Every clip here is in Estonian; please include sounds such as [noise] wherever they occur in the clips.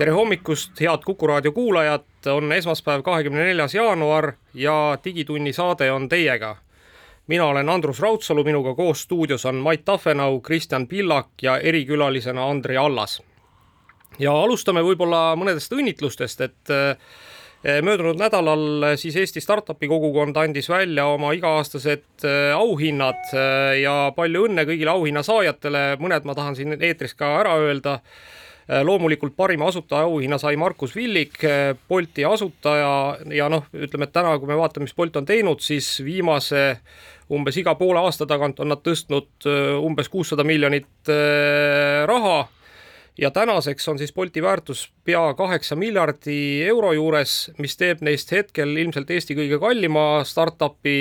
Tere hommikust, head Kuku raadio kuulajad, on esmaspäev, kahekümne neljas jaanuar ja Digitunni saade on teiega. mina olen Andrus Raudsalu, minuga koos stuudios on Mait Tafenau, Kristjan Pillak ja erikülalisena Andri Allas. ja alustame võib-olla mõnedest õnnitlustest, et eh, möödunud nädalal siis Eesti startup'i kogukond andis välja oma iga-aastased eh, auhinnad eh, ja palju õnne kõigile auhinna saajatele, mõned ma tahan siin eetris ka ära öelda loomulikult parima asutaja auhinna sai Markus Villig, äh, Bolti asutaja ja noh, ütleme, et täna, kui me vaatame, mis Bolt on teinud, siis viimase umbes iga poole aasta tagant on nad tõstnud äh, umbes kuussada miljonit raha. Ja tänaseks on siis Bolti väärtus pea kaheksa miljardi euro juures, mis teeb neist hetkel ilmselt Eesti kõige kallima startup'i,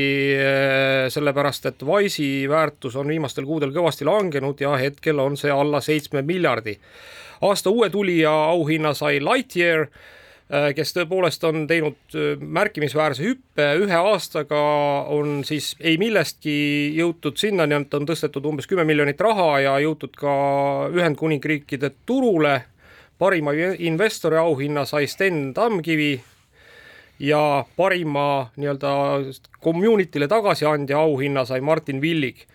sellepärast et Wise'i väärtus on viimastel kuudel kõvasti langenud ja hetkel on see alla seitsme miljardi aasta uue tulija auhinna sai Lightyear, äh, kes tõepoolest on teinud äh, märkimisväärse hüppe, ühe aastaga on siis ei millestki jõutud sinnani, et on tõstetud umbes kümme miljonit raha ja jõutud ka Ühendkuningriikide turule. parima investori auhinna sai Sten Tamkivi ja parima nii-öelda community'le tagasiandja auhinna sai Martin Villig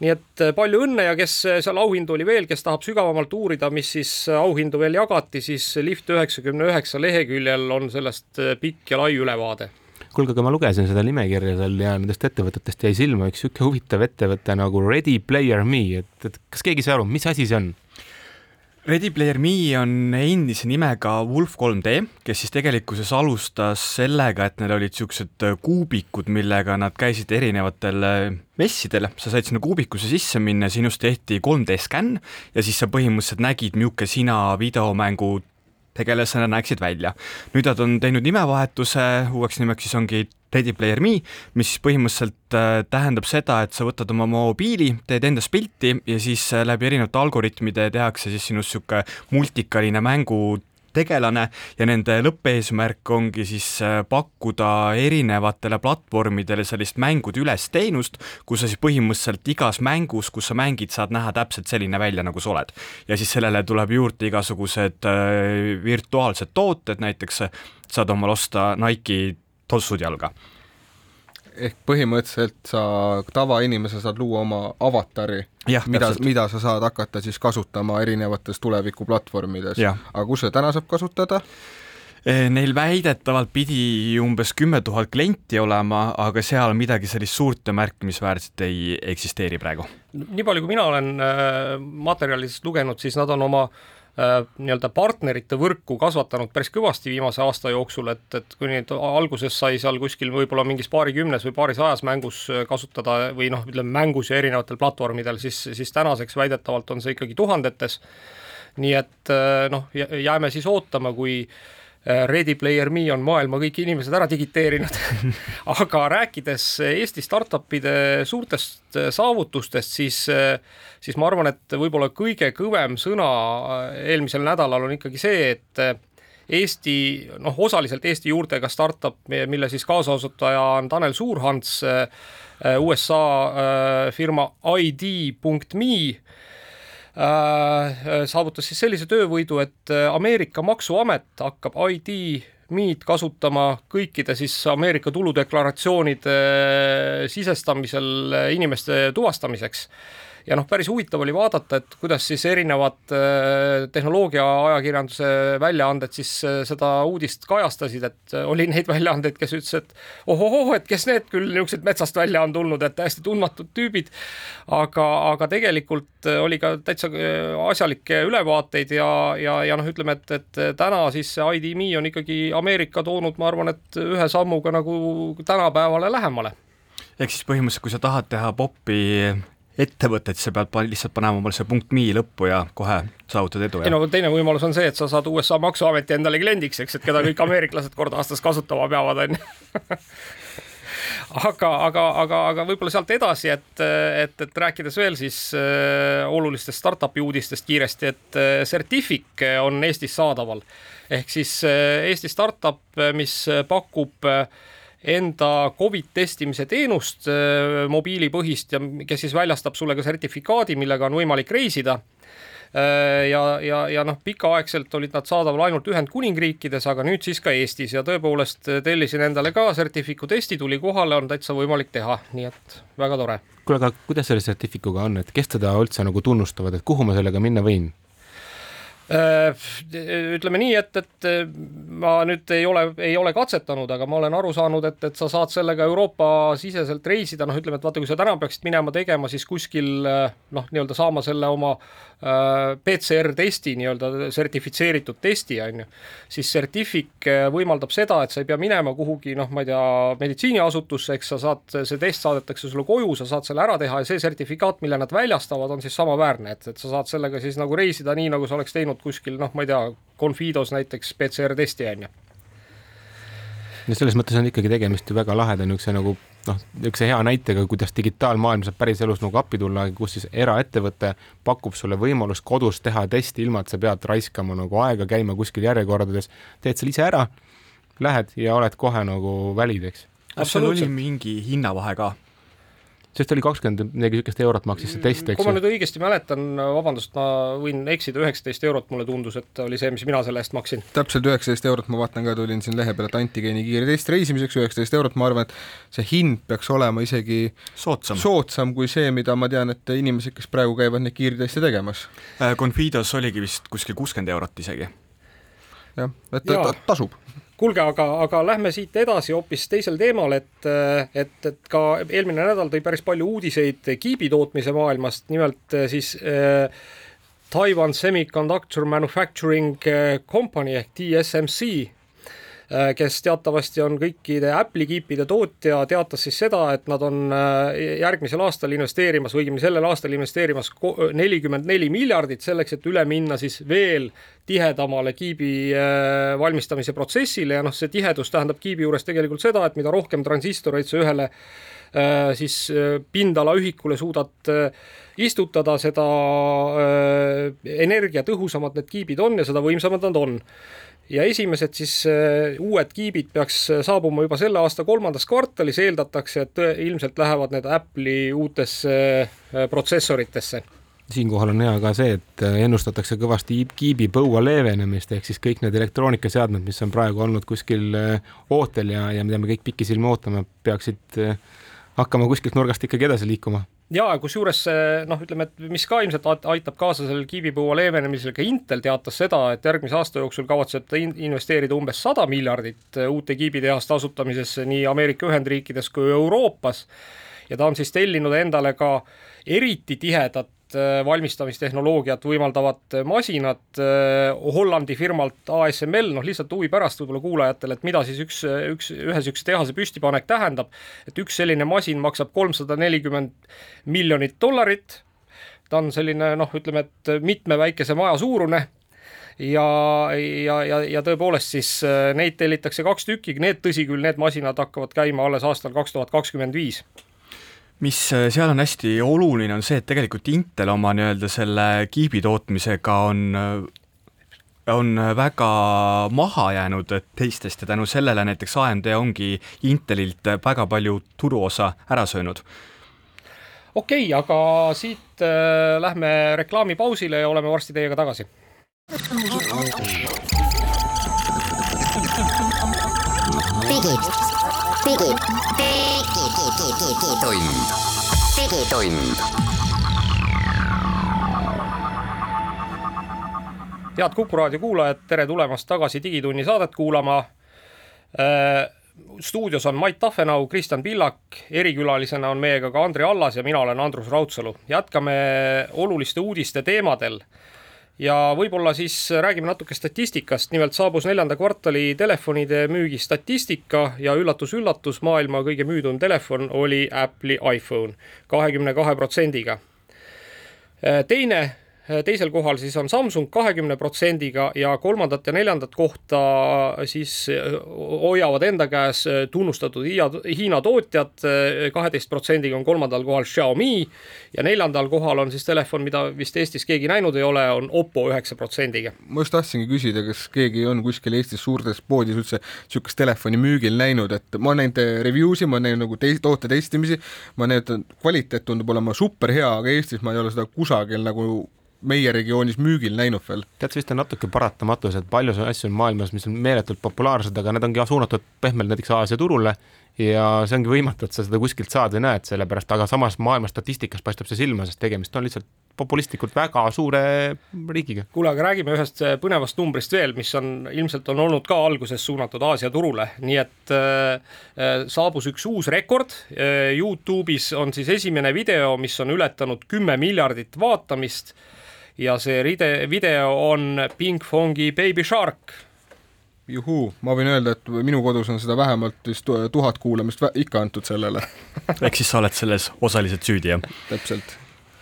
nii et äh, palju õnne ja kes äh, seal auhindu oli veel, kes tahab sügavamalt uurida, mis siis äh, auhindu veel jagati, siis Lift üheksakümne üheksa leheküljel on sellest pikk ja lai ülevaade kuulge, aga ma lugesin seda nimekirja seal ja nendest ettevõtetest jäi silma üks sihuke huvitav ettevõte nagu Ready Player Me, et, et kas keegi sai aru, mis asi see on? Ready Player Me on endise nimega Wolf 3D, kes siis tegelikkuses alustas sellega, et neil olid niisugused kuubikud, millega nad käisid erinevatel messidel, sa said sinna kuubikusse sisse minna, sinust tehti 3D skänn ja siis sa põhimõtteliselt nägid, milline sina videomängu tegelasena näeksid välja. nüüd nad on teinud nimevahetuse, uueks nimeks siis ongi Ready Player Me, mis põhimõtteliselt äh, tähendab seda, et sa võtad oma mobiili, teed endast pilti ja siis äh, läbi erinevate algoritmide tehakse siis sinust niisugune multikaline mängu tegelane ja nende lõppeesmärk ongi siis äh, pakkuda erinevatele platvormidele sellist mängude ülesteenust, kus sa siis põhimõtteliselt igas mängus, kus sa mängid, saad näha täpselt selline välja, nagu sa oled. ja siis sellele tuleb juurde igasugused äh, virtuaalsed tooted, näiteks saad omale osta Nike'i tossud jalga ehk põhimõtteliselt sa tavainimesena saad luua oma avatari, mida, mida sa saad hakata siis kasutama erinevates tulevikuplatvormides. aga kus seda täna saab kasutada? Eh, neil väidetavalt pidi umbes kümme tuhat klienti olema, aga seal midagi sellist suurt ja märkimisväärset ei eksisteeri praegu. nii palju, kui mina olen äh, materjalidest lugenud, siis nad on oma Äh, nii-öelda partnerite võrku kasvatanud päris kõvasti viimase aasta jooksul, et, et kui nüüd alguses sai seal kuskil võib-olla mingis paarikümnes või paarisajas mängus kasutada või noh, ütleme mängus ja erinevatel platvormidel, siis, siis tänaseks väidetavalt on see ikkagi tuhandetes. nii et äh, noh, jääme siis ootama, kui äh, Äh, Ready Player Me on maailma kõik inimesed ära digiteerinud. [laughs] Aga rääkides Eesti startup'ide suurtest äh, saavutustest, siis, äh, siis ma arvan, et võib-olla kõige kõvem sõna eelmisel nädalal on ikkagi see, et Eesti, noh, osaliselt Eesti juurtega startup, mille siis kaasasutaja on Tanel Suurhants, USA firma ID.me Äh, saavutas siis sellise töövõidu, et äh, Ameerika maksuamet hakkab ID Me'd kasutama kõikide siis Ameerika tuludeklaratsioonide äh, sisestamisel inimeste tuvastamiseks ja noh, päris huvitav oli vaadata, et kuidas siis erinevad äh, tehnoloogia ajakirjanduse väljaanded siis äh, seda uudist kajastasid, et äh, oli neid väljaandeid, kes ütles, et ohohoh, et kes need küll niisugused metsast välja on tulnud, et täiesti tundmatud tüübid. aga, aga tegelikult oli ka täitsa asjalikke ülevaateid ja, ja, ja noh, ütleme, et, et täna siis see ID.me on ikkagi Ameerika toonud, ma arvan, et ühe sammuga nagu tänapäevale lähemale ehk siis põhimõtteliselt, kui sa tahad teha popi ettevõtet, siis sa pead lihtsalt panema omale see punkt me lõppu ja kohe saavutad edu. ei no teine võimalus on see, et sa saad USA maksuameti endale kliendiks, eks, et keda kõik [laughs] ameeriklased kord aastas kasutama peavad, on ju [laughs] aga, aga, aga, aga võib-olla sealt edasi, et, et, et rääkides veel siis äh, olulistest startup'i uudistest kiiresti, et äh, Certific on Eestis saadaval. ehk siis äh, Eesti startup, mis pakub äh, enda Covid testimise teenust äh, mobiilipõhist ja kes siis väljastab sulle ka sertifikaadi, millega on võimalik reisida Äh, ja, ja, ja noh, pikaaegselt olid nad saadaval ainult Ühendkuningriikides, aga nüüd siis ka Eestis ja tõepoolest tellisin endale ka sertifiku testi, tuli kohale, on täitsa võimalik teha, nii et väga tore. kuule, aga kuidas selle sertifikuga on, et kes teda üldse nagu tunnustavad, et kuhu ma sellega minna võin? Äh, ütleme nii, et, et ma nüüd ei ole, ei ole katsetanud, aga ma olen aru saanud, et, et sa saad sellega Euroopa-siseselt reisida, noh, ütleme, et vaata, kui sa täna peaksid minema tegema, siis kuskil noh, nii-öelda saama selle oma Äh, PCR-testi nii-öelda sertifitseeritud testi, on ju, siis Certific äh, võimaldab seda, et sa ei pea minema kuhugi noh, ma ei tea, meditsiiniasutusse, eks sa saad, see test saadetakse sulle koju, sa saad selle ära teha ja see sertifikaat, mille nad väljastavad, on siis samaväärne, et, et sa saad sellega siis nagu reisida nii, nagu sa oleks teinud kuskil noh, ma ei tea, Confidos näiteks PCR-testi, on ju no selles mõttes on ikkagi tegemist ju väga laheda niisuguse nagu noh, niisuguse hea näitega, kuidas digitaalmaailm saab päriselus nagu appi tulla, kus siis eraettevõte pakub sulle võimalust kodus teha testi, ilma et sa pead raiskama nagu aega, käima kuskil järjekordades, teed selle ise ära, lähed ja oled kohe nagu valid, eks. kas seal oli mingi hinnavahe ka? Sest oli kakskümmend midagi niisugust eurot maksis see test, eks ju. kui ma nüüd õigesti mäletan, vabandust, ma võin eksida, üheksateist eurot mulle tundus, et oli see, mis mina selle eest maksin. täpselt üheksateist eurot, ma vaatan ka, tulin siin lehe peale, et antigeeni kiire test reisimiseks üheksateist eurot, ma arvan, et see hind peaks olema isegi soodsam, soodsam kui see, mida ma tean, et inimesed, kes praegu käivad neid kiirteste tegemas. Äh, Confidos oligi vist kuskil kuuskümmend eurot isegi. jah, et ta, ta tasub kuulge, aga, aga lähme siit edasi hoopis teisel teemal, et, et, et ka eelmine nädal tõi päris palju uudiseid kiibi tootmise maailmast, nimelt siis äh, Taiwan Semiconductor Manufacturing Company ehk TSMC kes teatavasti on kõikide Apple'i kiipide tootja, teatas siis seda, et nad on äh, järgmisel aastal investeerimas õigemini sellel aastal investeerimas nelikümmend neli miljardit selleks, et üle minna siis veel tihedamale kiibi äh, valmistamise protsessile ja noh, see tihedus tähendab kiibi juures tegelikult seda, et mida rohkem transistoreid sa ühele siis pindalaühikule suudad istutada, seda energiatõhusamad need kiibid on ja seda võimsamad nad on ja esimesed siis äh, uued kiibid peaks äh, saabuma juba selle aasta kolmandas kvartalis, eeldatakse, et ilmselt lähevad need Apple'i uutesse äh, protsessoritesse. Siinkohal on hea ka see, et ennustatakse kõvasti kiibi põua leevenemist, ehk siis kõik need elektroonikaseadmed, mis on praegu olnud kuskil ootel ja, ja mida me kõik pikisilmi ootame, peaksid hakkama kuskilt nurgast ikkagi edasi liikuma ja kusjuures noh, ütleme, et mis ka ilmselt aitab kaasa sellele kiibipõua leevenemisele, ka Intel teatas seda, et järgmise aasta jooksul kavatseb ta investeerida umbes sada miljardit uute kiibitehaste asutamisesse nii Ameerika Ühendriikides kui Euroopas. Ja ta on siis tellinud endale ka eriti tihedat Äh, valmistamistehnoloogiat võimaldavad masinad äh, Hollandi firmalt ASML, noh lihtsalt huvi pärast võib-olla kuulajatele, et mida siis üks, üks, ühe niisuguse tehase püstipanek tähendab, et üks selline masin maksab kolmsada nelikümmend miljonit dollarit, ta on selline noh, ütleme, et mitme väikese maja suurune, ja, ja, ja, ja tõepoolest siis äh, neid tellitakse kaks tükki, need tõsi küll, need masinad hakkavad käima alles aastal kaks tuhat kakskümmend viis mis äh, seal on hästi oluline, on see, et tegelikult Intel oma nii-öelda selle kiibi tootmisega on äh, on väga maha jäänud teistest ja tänu sellele näiteks AMD ongi Intelilt väga palju turuosa ära söönud. okei okay,, aga siit äh, lähme reklaamipausile ja oleme varsti teiega tagasi. digid, digid digitund. digitund. head Kuku raadio kuulajad, tere tulemast tagasi Digitunni saadet kuulama äh, stuudios on Mait Tafenau, Kristjan Pillak, erikülalisena on meiega ka Andri Allas ja mina olen Andrus Raudsalu. jätkame oluliste uudiste teemadel ja võib-olla siis räägime natuke statistikast, nimelt saabus neljanda kvartali telefonide müügi statistika ja üllatus-üllatus, maailma kõige müüdum telefon oli Apple'i iPhone kahekümne kahe protsendiga. Teine teisel kohal siis on Samsung kahekümne protsendiga ja kolmandat ja neljandat kohta siis hoiavad enda käes tunnustatud Hiina, tootjad, kaheteist protsendiga on kolmandal kohal Xiaomi ja neljandal kohal on siis telefon, mida vist Eestis keegi näinud ei ole, on Oppo üheksa protsendiga. ma just tahtsingi küsida, kas keegi on kuskil Eestis suurtes poodides üldse niisugust telefoni müügil näinud, et ma olen näinud review si, ma olen näinud nagu teis-, toote testimisi, ma olen näinud, kvaliteet tundub olema super hea, aga Eestis ma ei ole seda kusagil nagu meie regioonis müügil näinud veel. tead, see vist on natuke paratamatus, et palju asju on maailmas, mis on meeletult populaarsed, aga need ongi suunatud pehmelt näiteks Aasia turule ja see ongi võimatu, et sa seda kuskilt saad või näed, sellepärast, aga samas maailma statistikas paistab see silma, sest tegemist on lihtsalt populistlikult väga suure riigiga. kuule, aga räägime ühest põnevast numbrist veel, mis on ilmselt on olnud ka alguses suunatud Aasia turule, nii et äh, äh saabus üks uus rekord äh,. Youtube'is on siis esimene video, mis on ületanud kümme miljardit vaatamist ja see ride, video on Pink Fongi Baby Shark. juhuu, ma võin öelda, et minu kodus on seda vähemalt vist tuhat kuulamist ikka antud sellele [laughs] ehk siis sa oled selles osaliselt süüdi, jah? täpselt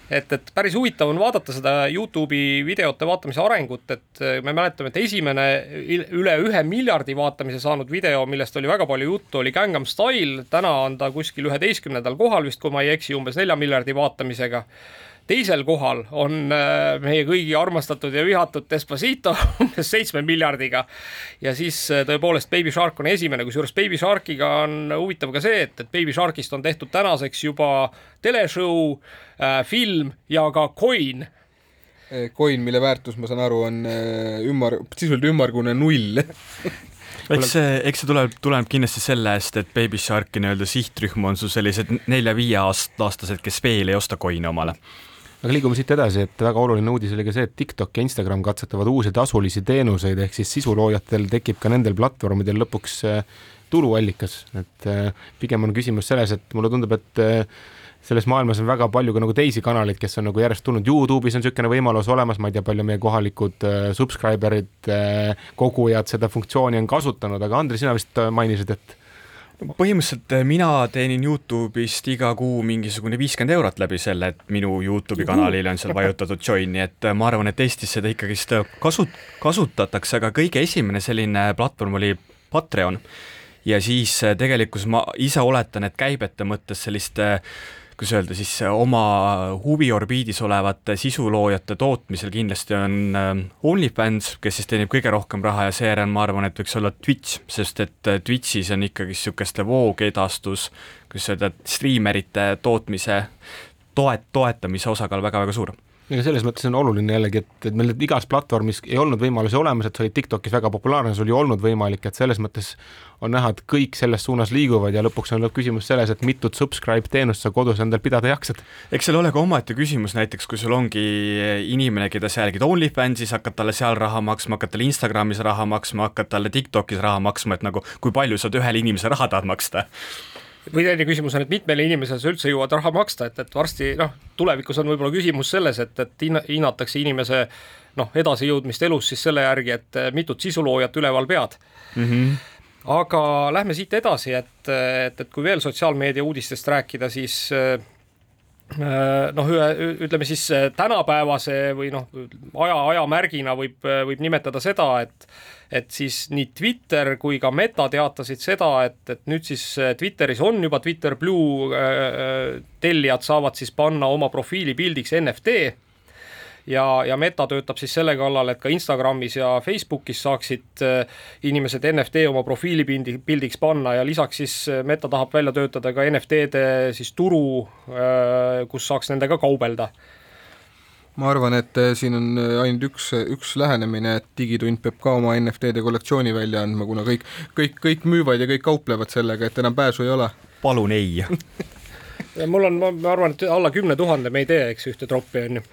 et, et päris huvitav on vaadata seda Youtube'i videote vaatamise arengut, et me mäletame, et esimene üle ühe miljardi vaatamise saanud video, millest oli väga palju juttu, oli Gangnam Style, täna on ta kuskil üheteistkümnendal kohal vist, kui ma ei eksi, umbes nelja miljardi vaatamisega teisel kohal on äh, meie kõigi armastatud ja vihatud Despacito [laughs] umbes seitsme miljardiga. ja siis äh, tõepoolest Baby Shark on esimene, kusjuures Baby Sharkiga on huvitav ka see, et, et Baby Sharkist on tehtud tänaseks juba teleshow äh,, film ja ka coin. Coin, mille väärtus, ma saan aru, on ümar, sisuliselt ümmargune null. [laughs] Eks see, eks see tuleb, tuleneb kindlasti sellest, et Baby Sharki nii-öelda sihtrühm on su sellised nelja-viie aastased, kes veel ei osta coin'e omale aga liigume siit edasi, et väga oluline uudis oli ka see, et TikTok ja Instagram katsetavad uusi tasulisi teenuseid, ehk siis sisuloojatel tekib ka nendel platvormidel lõpuks äh, tuluallikas, et äh, pigem on küsimus selles, et mulle tundub, et äh, selles maailmas on väga palju ka nagu teisi kanaleid, kes on nagu järjest tulnud, Youtube'is on niisugune võimalus olemas, ma ei tea, palju meie kohalikud äh, subscriber'id äh,, kogujad seda funktsiooni on kasutanud, aga Andri, sina vist mainisid, et põhimõtteliselt äh, mina teenin Youtube'ist iga kuu mingisugune viiskümmend eurot läbi selle, et minu Youtube'i kanalile on seal vajutatud join, nii et äh, ma arvan, et Eestis seda ikkagist äh, kasut-, kasutatakse, aga kõige esimene selline platvorm oli Patreon. ja siis tegelikkus ma ise oletan, et käibete mõttes sellist äh, kuidas öelda siis, oma huviorbiidis olevate sisuloojate tootmisel kindlasti on ähm, OnlyFans, kes siis teenib kõige rohkem raha ja seejärel ma arvan, et võiks olla Twitch, sest et äh, Twitch'is on ikkagi niisuguste voogedastus, kuidas öelda, striimerite tootmise toet-, toetamise osakaal väga-väga suur ega selles mõttes on oluline jällegi, et, et meil igas platvormis ei olnud võimalusi olemas, et sa olid TikTokis väga populaarne, sul ei olnud võimalik, et selles mõttes on näha, et kõik selles suunas liiguvad ja lõpuks on lõppküsimus selles, et mitut subscribe teenust sa kodus endal pidada jaksad. eks seal ole ka omaette küsimus, näiteks kui sul ongi inimene, keda sa jälgid OnlyFansis, hakkad talle seal raha maksma, hakkad talle Instagramis raha maksma, hakkad talle TikTokis raha maksma, et nagu kui palju sa ühele inimesele raha tahad maksta või teine küsimus on, et mitmele inimesele sa üldse jõuad raha maksta, et, et varsti noh, tulevikus on võib-olla küsimus selles, et, et hinnatakse inimese noh, edasijõudmist elus siis selle järgi, et mitut sisuloojat üleval pead mm. -hmm aga lähme siit edasi, et, et, et kui veel sotsiaalmeedia uudistest rääkida, siis Äh, noh, ütleme siis tänapäevase või noh, aja, ajamärgina võib, võib nimetada seda, et et siis nii Twitter kui ka Meta teatasid seda, et, et nüüd siis äh, Twitteris on juba Twitter Blue äh, tellijad saavad siis panna oma profiili pildiks NFT ja, ja Meta töötab siis selle kallal, et ka Instagramis ja Facebookis saaksid äh, inimesed NFT oma profiilipildi, pildiks panna ja lisaks siis äh, Meta tahab välja töötada ka NFT-de siis turu, äh, kus saaks nendega kaubelda ma arvan, et siin on ainult üks, üks lähenemine, et Digitund peab ka oma NFT-de kollektsiooni välja andma, kuna kõik, kõik, kõik müüvad ja kõik kauplevad sellega, et enam pääsu ei ole. palun ei mul on, ma arvan, et alla kümne tuhande me ei tee, eks, ühte troppi, on ju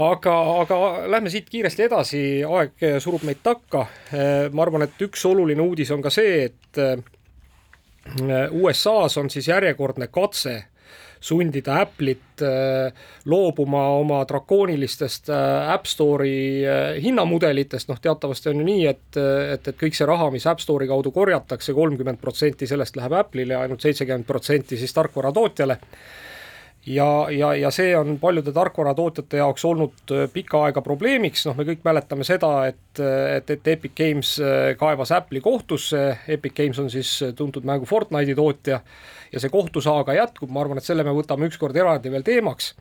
aga, aga lähme siit kiiresti edasi, aeg surub meid takka. ma arvan, et üks oluline uudis on ka see, et äh, USA-s on siis järjekordne katse sundida Apple'it äh, loobuma oma drakoonilistest äh, App Store'i hinnamudelitest, noh teatavasti on ju nii, et, et, et kõik see raha, mis App Store'i kaudu korjatakse, kolmkümmend protsenti sellest läheb Apple'ile ja ainult seitsekümmend protsenti siis tarkvaratootjale ja, ja, ja see on paljude tarkvaratootjate jaoks olnud äh, pikka aega probleemiks, noh, me kõik mäletame seda, et, et, et Epic Games äh, kaevas Apple'i kohtusse, Epic Games on siis tuntud mängu Fortnite'i tootja. Ja see kohtusaaga jätkub, ma arvan, et selle me võtame ükskord eraldi veel teemaks.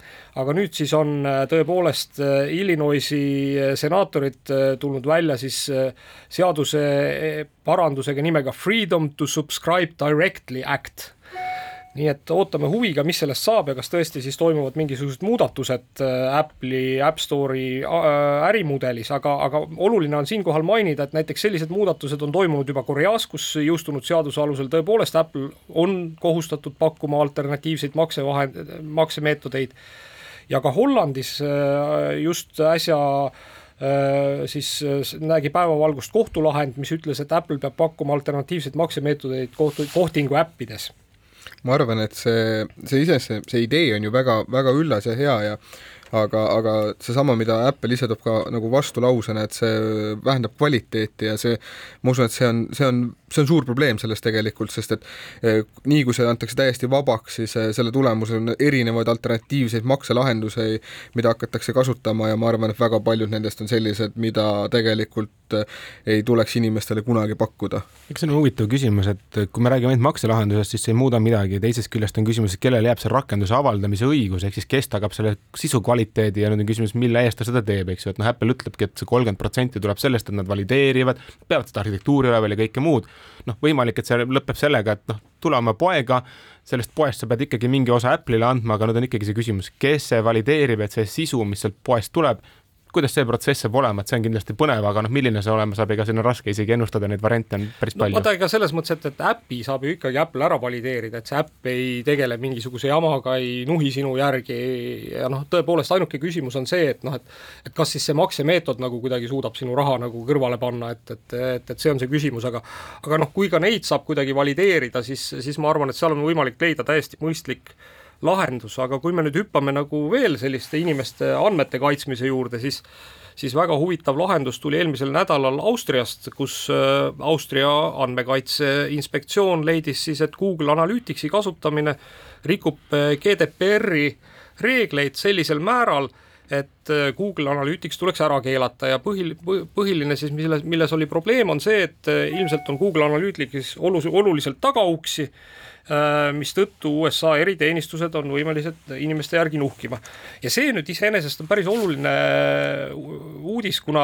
aga nüüd siis on äh, tõepoolest Illinoisi senaatorid tulnud välja siis seaduse parandusega nimega Freedom to Subscribe Directly Act nii et ootame huviga, mis sellest saab ja kas tõesti siis toimuvad mingisugused muudatused äh, Apple'i App Store'i äh, ärimudelis, aga, aga oluline on siinkohal mainida, et näiteks sellised muudatused on toimunud juba Koreas, kus jõustunud seaduse alusel tõepoolest Apple on kohustatud pakkuma alternatiivseid maksevahend, maksemeetodeid. Ja ka Hollandis äh, just äsja siis nägi päevavalgust kohtulahend, mis ütles, et Apple peab pakkuma alternatiivseid maksemeetodeid kohtu, kohtingu äppides ma arvan, et see, see iseenesest, see idee on ju väga, väga üllas ja hea ja aga, aga seesama, mida Apple ise toob ka nagu vastulausena, et see vähendab kvaliteeti ja see, ma usun, et see on, see on see on suur probleem selles tegelikult, sest et eh, nii kui see antakse täiesti vabaks, siis eh, selle tulemusel on erinevaid alternatiivseid makselahendusi, mida hakatakse kasutama ja ma arvan, et väga paljud nendest on sellised, mida tegelikult eh, ei tuleks inimestele kunagi pakkuda. eks see on huvitav küsimus, et kui me räägime ainult makselahendusest, siis see ei muuda midagi, teisest küljest on küsimus, et kellele jääb see rakenduse avaldamise õigus, ehk siis kes tagab selle sisu kvaliteedi ja nüüd on küsimus, mille eest ta seda teeb, eks ju, et noh, Apple ütlebki, et see kolmkümmend protsenti tuleb sellest, et nad valideerivad, peavad seda arhitektuuri üleval ja kõike muud noh, võimalik, et see lõpeb sellega, et noh, tule oma poega, sellest poest sa pead ikkagi mingi osa Apple'ile andma, aga nüüd on ikkagi see küsimus, kes see valideerib, et see sisu, mis sealt poest tuleb, kuidas see protsess saab olema, et see on kindlasti põnev, aga noh, milline see olema saab, ega siin on raske isegi ennustada, neid variante on päris palju no,. vaata, ega selles mõttes, et, et äpi saab ju ikkagi Apple ära valideerida, et see äpp ei tegele mingisuguse jamaga, ei nuhi sinu järgi ja noh, tõepoolest ainuke küsimus on see, et noh, et et kas siis see maksemeetod nagu kuidagi suudab sinu raha nagu kõrvale panna, et, et, et, et see on see küsimus, aga aga noh, kui ka neid saab kuidagi valideerida, siis, siis ma arvan, et seal on võimalik leida täiesti mõistlik lahendus, aga kui me nüüd hüppame nagu veel selliste inimeste andmete kaitsmise juurde, siis siis väga huvitav lahendus tuli eelmisel nädalal Austriast, kus äh, Austria andmekaitse inspektsioon leidis siis, et Google Analyticsi kasutamine rikub äh, GDPR-i reegleid sellisel määral, et äh, Google Analytics tuleks ära keelata ja põhil-, põhiline siis, milles, milles oli probleem, on see, et ilmselt on Google Analytics olus-, oluliselt tagauksi Äh, mistõttu USA eriteenistused on võimelised inimeste järgi nuhkima. ja see nüüd iseenesest on päris oluline äh, uudis, kuna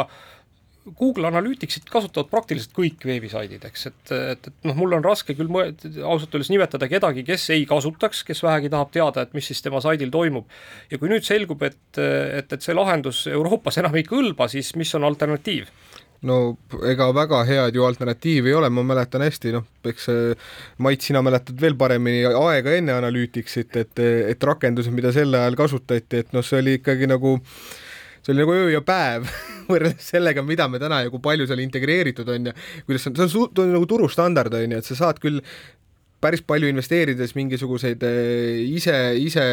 Google Analyticsit kasutavad praktiliselt kõik veebisaidid, eks, et, et, et noh, mul on raske küll mõe-, ausalt öeldes nimetada kedagi, kes ei kasutaks, kes vähegi tahab teada, et mis siis tema saidil toimub. ja kui nüüd selgub, et, et, et see lahendus Euroopas enam ei kõlba, siis mis on alternatiiv? no ega väga head ju alternatiivi ei ole, ma mäletan hästi, noh, eks Mait, sina mäletad veel paremini aega enne Analyticsit, et, et rakendused, mida sel ajal kasutati, et noh, see oli ikkagi nagu see oli nagu öö ja päev [laughs] võrreldes sellega, mida me täna ja kui palju seal integreeritud on ja kuidas see on, see on, su-, on nagu turustandard on ju, et sa saad küll päris palju investeerides mingisuguseid eh, ise, ise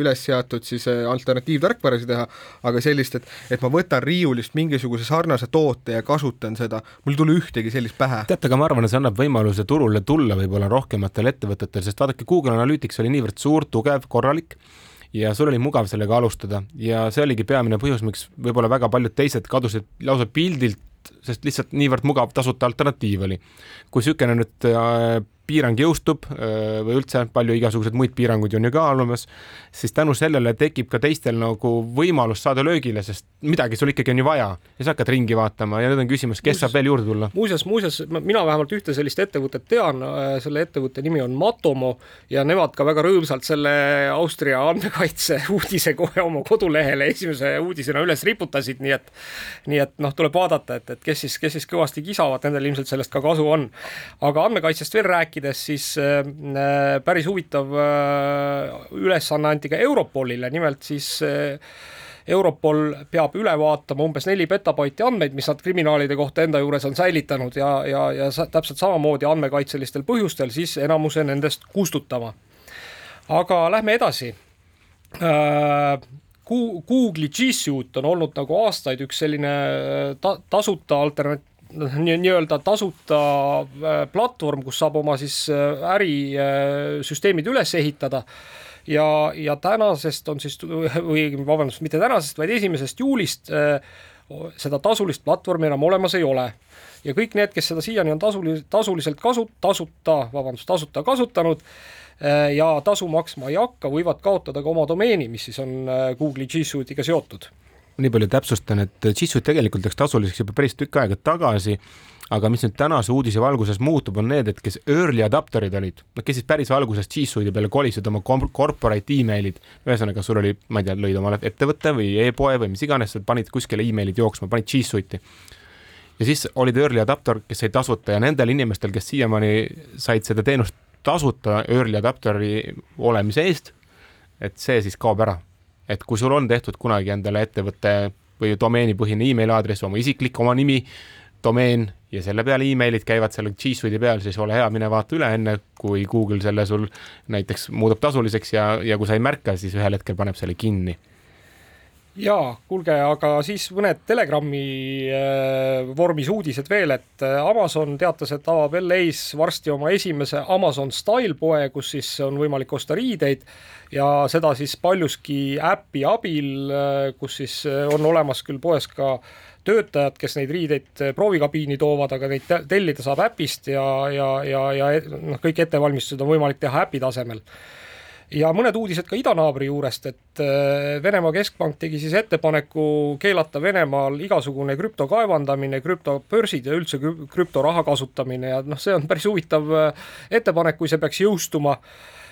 üles seatud siis eh, alternatiivtarkvarasid teha, aga sellist, et, et ma võtan riiulist mingisuguse sarnase toote ja kasutan seda, mul ei tule ühtegi sellist pähe. teate, aga ma arvan, et see annab võimaluse turule tulla võib-olla rohkematel ettevõtetel, sest vaadake, Google Analytics oli niivõrd suur, tugev, korralik ja sul oli mugav sellega alustada ja see oligi peamine põhjus, miks võib-olla väga paljud teised kadusid lausa pildilt, sest lihtsalt niivõrd mugav tasuta alternatiiv oli. kui niisugune nüüd äh, piirang jõustub äh, või üldse palju igasuguseid muid piiranguid on ju ka olemas, siis tänu sellele tekib ka teistel nagu võimalus saada löögile, sest midagi sul ikkagi on ju vaja ja sa hakkad ringi vaatama ja nüüd on küsimus, kes muuses, saab veel juurde tulla. muuseas, muuseas, mina vähemalt ühte sellist ettevõtet tean, äh, selle ettevõtte nimi on Matomo ja nemad ka väga rõõmsalt selle Austria andmekaitse [laughs] uudise kohe oma kodulehele esimese uudisena üles riputasid, nii et nii et noh, tuleb vaadata, et, et kes siis, kes siis kõvasti kisavad, nendel ilmselt sellest ka kasu on. aga andmekaitsest veel rääkida, rääkides, siis äh, äh, päris huvitav äh, ülesanne anti ka Europolile, nimelt siis Europol peab üle vaatama umbes neli petabaiti andmeid, mis nad kriminaalide kohta enda juures on säilitanud ja, ja, ja täpselt samamoodi andmekaitselistel põhjustel siis enamuse nendest kustutama. aga lähme edasi. Google'i G Suite on olnud nagu aastaid üks selline ta tasuta alternat-, nii-öelda tasuta äh, platvorm, kus saab oma siis äh, ärisüsteemid üles ehitada ja, ja tänasest on siis, või vabandust, mitte tänasest, vaid esimesest juulist seda tasulist platvormi enam olemas ei ole ja kõik need, kes seda siiani on tasuli-, tasuliselt kasu-, tasuta, vabandust, tasuta kasutanud äh, ja tasu maksma ei hakka, võivad kaotada ka oma domeeni, mis siis on äh, Google'i G Suite'iga seotud. Nii palju täpsustan, et Suite tegelikult läks tasuliseks juba päris tükk aega tagasi, aga mis nüüd tänase uudise valguses muutub, on need, et kes early adapter'id olid, noh, kes siis päris alguses G Suite'i peale kolisid oma corporate email'id, ühesõnaga sul oli, ma ei tea, lõid omale ettevõtte või e-poe või mis iganes, panid kuskile email'id jooksma, panid G Suite'i ja siis olid early adapter, kes said tasuta ja nendel inimestel, kes siiamaani said seda teenust tasuta early adapteri olemise eest, et see siis kaob ära. Et kui sul on tehtud kunagi endale ettevõtte või domeenipõhine email aadress, oma isiklik, oma nimi, domeen ja selle peale emailid käivad seal G Suite'i peal, siis ole hea, mine vaata üle enne, kui Google selle sul näiteks muudab tasuliseks ja, ja kui sa ei märka, siis ühel hetkel paneb selle kinni jaa, kuulge, aga siis mõned Telegrami äh, vormis uudised veel, et äh, Amazon teatas, et avab LA-s varsti oma esimese Amazon Style poe, kus siis on võimalik osta riideid. Ja seda siis paljuski äpi abil, äh, kus siis on olemas küll poes ka töötajad, kes neid riideid proovikabiini toovad, aga neid tellida saab äpist ja, ja, ja, ja noh, kõik ettevalmistused on võimalik teha äpi tasemel ja mõned uudised ka idanaabri juurest, et äh, Venemaa keskpank tegi siis ettepaneku keelata Venemaal igasugune krüpto kaevandamine, krüptobörsid ja üldse krüptoraha kasutamine. Ja noh, see on päris huvitav äh, ettepanek, kui see peaks jõustuma.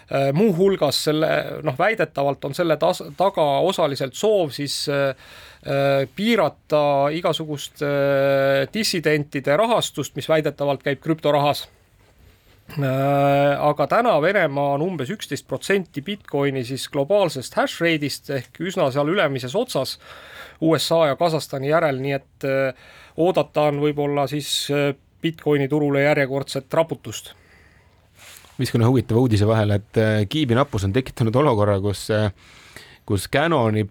Äh, muuhulgas selle noh, väidetavalt on selle tas-, taga osaliselt soov siis äh, piirata igasugust äh, dissidentide rahastust, mis väidetavalt käib krüptorahas aga täna Venemaa on umbes üksteist protsenti Bitcoini siis globaalsest hash rate'ist ehk üsna seal ülemises otsas USA ja Kasahstani järel, nii et äh, oodata on võib-olla siis äh, Bitcoini turule järjekordset raputust. viskan ühe huvitava uudise vahele, et kiibi nappus on tekitanud olukorra, kus, kus Canoni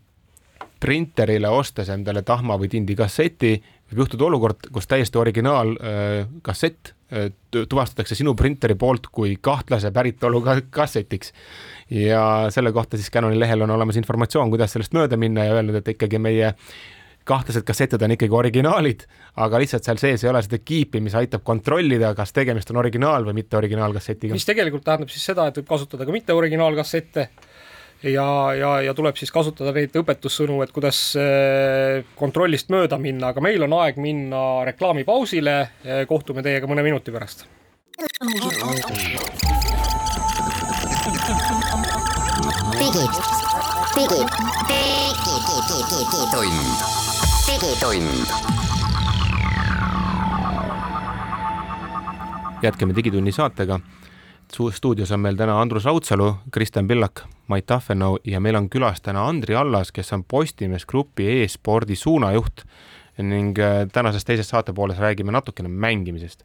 printerile ostes endale tahma või tindi kasseti, võib juhtuda olukord, kus täiesti originaal kassett tuvastatakse sinu printeri poolt kui kahtlase päritolu kassetiks. ja selle kohta siis Canoni lehel on olemas informatsioon, kuidas sellest mööda minna ja öelnud, et ikkagi meie kahtlased kassetid on ikkagi originaalid, aga lihtsalt seal sees ei ole seda kiipi, mis aitab kontrollida, kas tegemist on originaal või mitte originaalkassetiga. mis tegelikult tähendab siis seda, et võib kasutada ka mitte originaalkassette ja, ja, ja tuleb siis kasutada neid õpetussõnu, et kuidas eh, kontrollist mööda minna, aga meil on aeg minna reklaamipausile. Eh, kohtume teiega mõne minuti pärast. digitund, digitund. jätkame Digitunni saatega stuudios on meil täna Andrus Raudsalu, Kristjan Pillak, Mait Tahvenau ja meil on külas täna Andri Allas, kes on Postimees Grupi e-spordi suunajuht ning äh, tänases teises saatepooles räägime natukene mängimisest.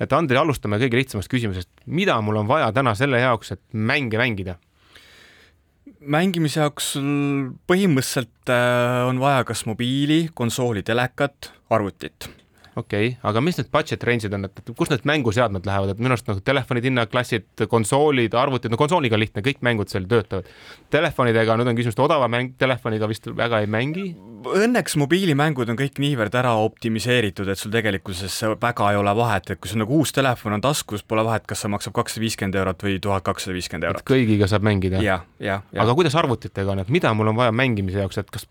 et Andri, alustame kõige lihtsamast küsimusest, mida mul on vaja täna selle jaoks, et mänge mängida? mängimise jaoks põhimõtteliselt äh, on vaja kas mobiili, konsooli, telekat, arvutit okei okay., aga mis need budget range'id on, et kust need mänguseadmed lähevad, et minu arust nagu telefonid, hinnaklassid, konsoolid, arvutid, no konsooliga on lihtne, kõik mängud seal töötavad. Telefonidega, nüüd on küsimus, et odava mäng, telefoniga vist väga ei mängi? Õnneks mobiilimängud on kõik niivõrd ära optimiseeritud, et sul tegelikkuses väga ei ole vahet, et kui sul nagu uus telefon on taskus, pole vahet, kas see maksab kakssada viiskümmend eurot või tuhat kakssada viiskümmend eurot. kõigiga saab mängida? jah, jah. aga kuidas arvutitega on, et mida mul on vaja mängimise jaoks, et kas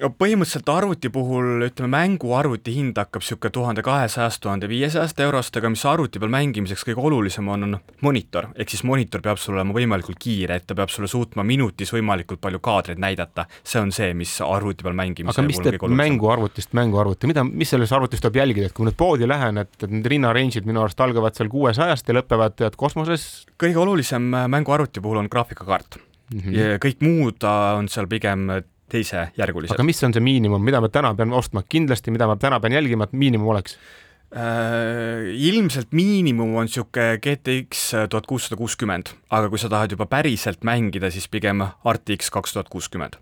põhimõtteliselt arvuti puhul, ütleme, mänguarvuti hind hakkab niisugune tuhande kahesajast, tuhande viiesajast eurost, aga mis arvuti peal mängimiseks kõige olulisem on, on monitor, ehk siis monitor peab sul olema võimalikult kiire, et ta peab sulle suutma minutis võimalikult palju kaadreid näidata, see on see, mis arvuti peal mängimise aga mis teeb mänguarvutist mänguarvuti, mida, mis selles arvutis tuleb jälgida, et kui nüüd poodi lähen, et, et need rinnarange'id minu arust algavad seal kuuesajast ja lõpevad tead kosmoses? kõige olulisem mänguarvuti puhul on graafikakaart mm. -hmm. ja kõik muud on seal pigem teisejärgulised. aga mis on see miinimum, mida ma täna pean ostma, kindlasti, mida ma täna pean jälgima, et miinimum oleks? Äh, ilmselt miinimum on niisugune GTX tuhat kuussada kuuskümmend, aga kui sa tahad juba päriselt mängida, siis pigem RTX kaks tuhat kuuskümmend.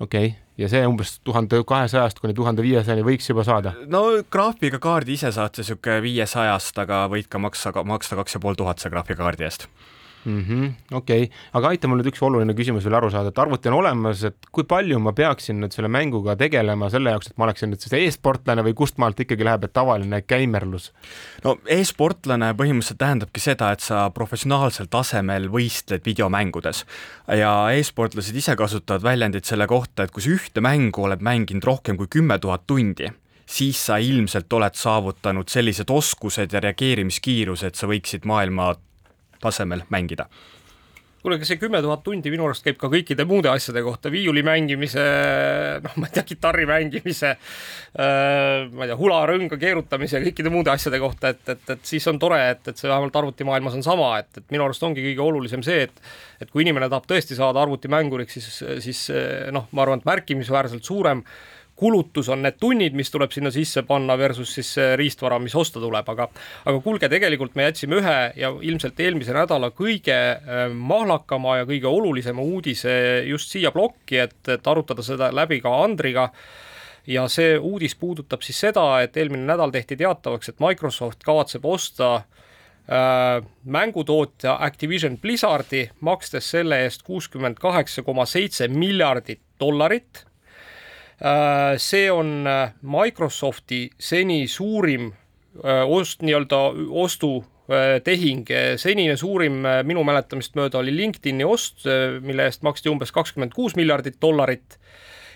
okei okay., ja see umbes tuhande kahesajast kuni tuhande viiesajani võiks juba saada? no graafikakaardi ise saad sa niisugune viiesajast, aga võid ka maksa, maksta kaks ja pool tuhat selle graafikakaardi eest mm -hmm,. okei okay., aga aita mul nüüd üks oluline küsimus veel aru saada, et arvuti on olemas, et kui palju ma peaksin nüüd selle mänguga tegelema selle jaoks, et ma oleksin nüüd siis e-sportlane või kust maalt ikkagi läheb, et tavaline käimerlus? no e-sportlane põhimõtteliselt tähendabki seda, et sa professionaalsel tasemel võistled videomängudes ja e-sportlased ise kasutavad väljendit selle kohta, et kui sa ühte mängu oled mänginud rohkem kui kümme tuhat tundi, siis sa ilmselt oled saavutanud sellised oskused ja reageerimiskiiruse, et sa võiksid maailma tasemel mängida. Kuule, aga see kümme tuhat tundi minu arust käib ka kõikide muude asjade kohta, viiuli mängimise, noh, ma ei tea, kitarri mängimise äh,, ma ei tea, hularõnga keerutamise ja kõikide muude asjade kohta, et, et, et siis on tore, et, et see vähemalt arvutimaailmas on sama, et, et minu arust ongi kõige olulisem see, et et kui inimene tahab tõesti saada arvutimänguriks, siis, siis noh, ma arvan, et märkimisväärselt suurem äh, kulutus on need tunnid, mis tuleb sinna sisse panna versus siis see riistvara, mis osta tuleb, aga aga kuulge, tegelikult me jätsime ühe ja ilmselt eelmise nädala kõige äh, mahlakama ja kõige olulisema uudise just siia plokki, et, et arutada seda läbi ka Andriga. Ja see uudis puudutab siis seda, et eelmine nädal tehti teatavaks, et Microsoft kavatseb osta äh, mängutootja Activision Blizzardi, makstes selle eest kuuskümmend kaheksa koma seitse miljardit dollarit see on äh, Microsofti seni suurim äh, ost, nii-öelda ostutehing, senine suurim minu mäletamist mööda oli LinkedIni ost, mille eest maksti umbes kakskümmend kuus miljardit dollarit.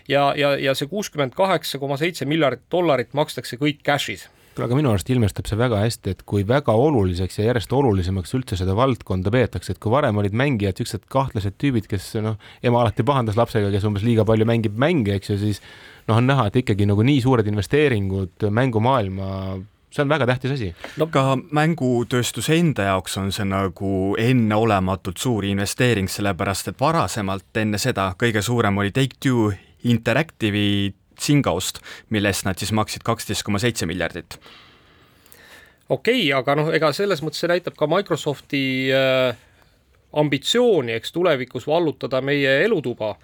Ja, ja, ja see kuuskümmend kaheksa koma seitse miljardit dollarit makstakse kõik cash'is kuule, aga minu arust ilmestab see väga hästi, et kui väga oluliseks ja järjest olulisemaks üldse seda valdkonda peetakse, et kui varem olid mängijad niisugused kahtlased tüübid, kes noh, ema alati pahandas lapsega, kes umbes liiga palju mängib mänge, eks ju, siis noh, on näha, et ikkagi nagu nii suured investeeringud mängumaailma see on väga tähtis asi. no ka mängutööstuse enda jaoks on see nagu enneolematult suur investeering, sellepärast et varasemalt enne seda kõige suurem oli Take-Two Interactive'i Zingaust, mille eest nad siis maksid kaksteist koma seitse miljardit. okei okay,, aga noh, ega selles mõttes see näitab ka Microsofti äh, ambitsiooni, eks tulevikus vallutada meie elutuba.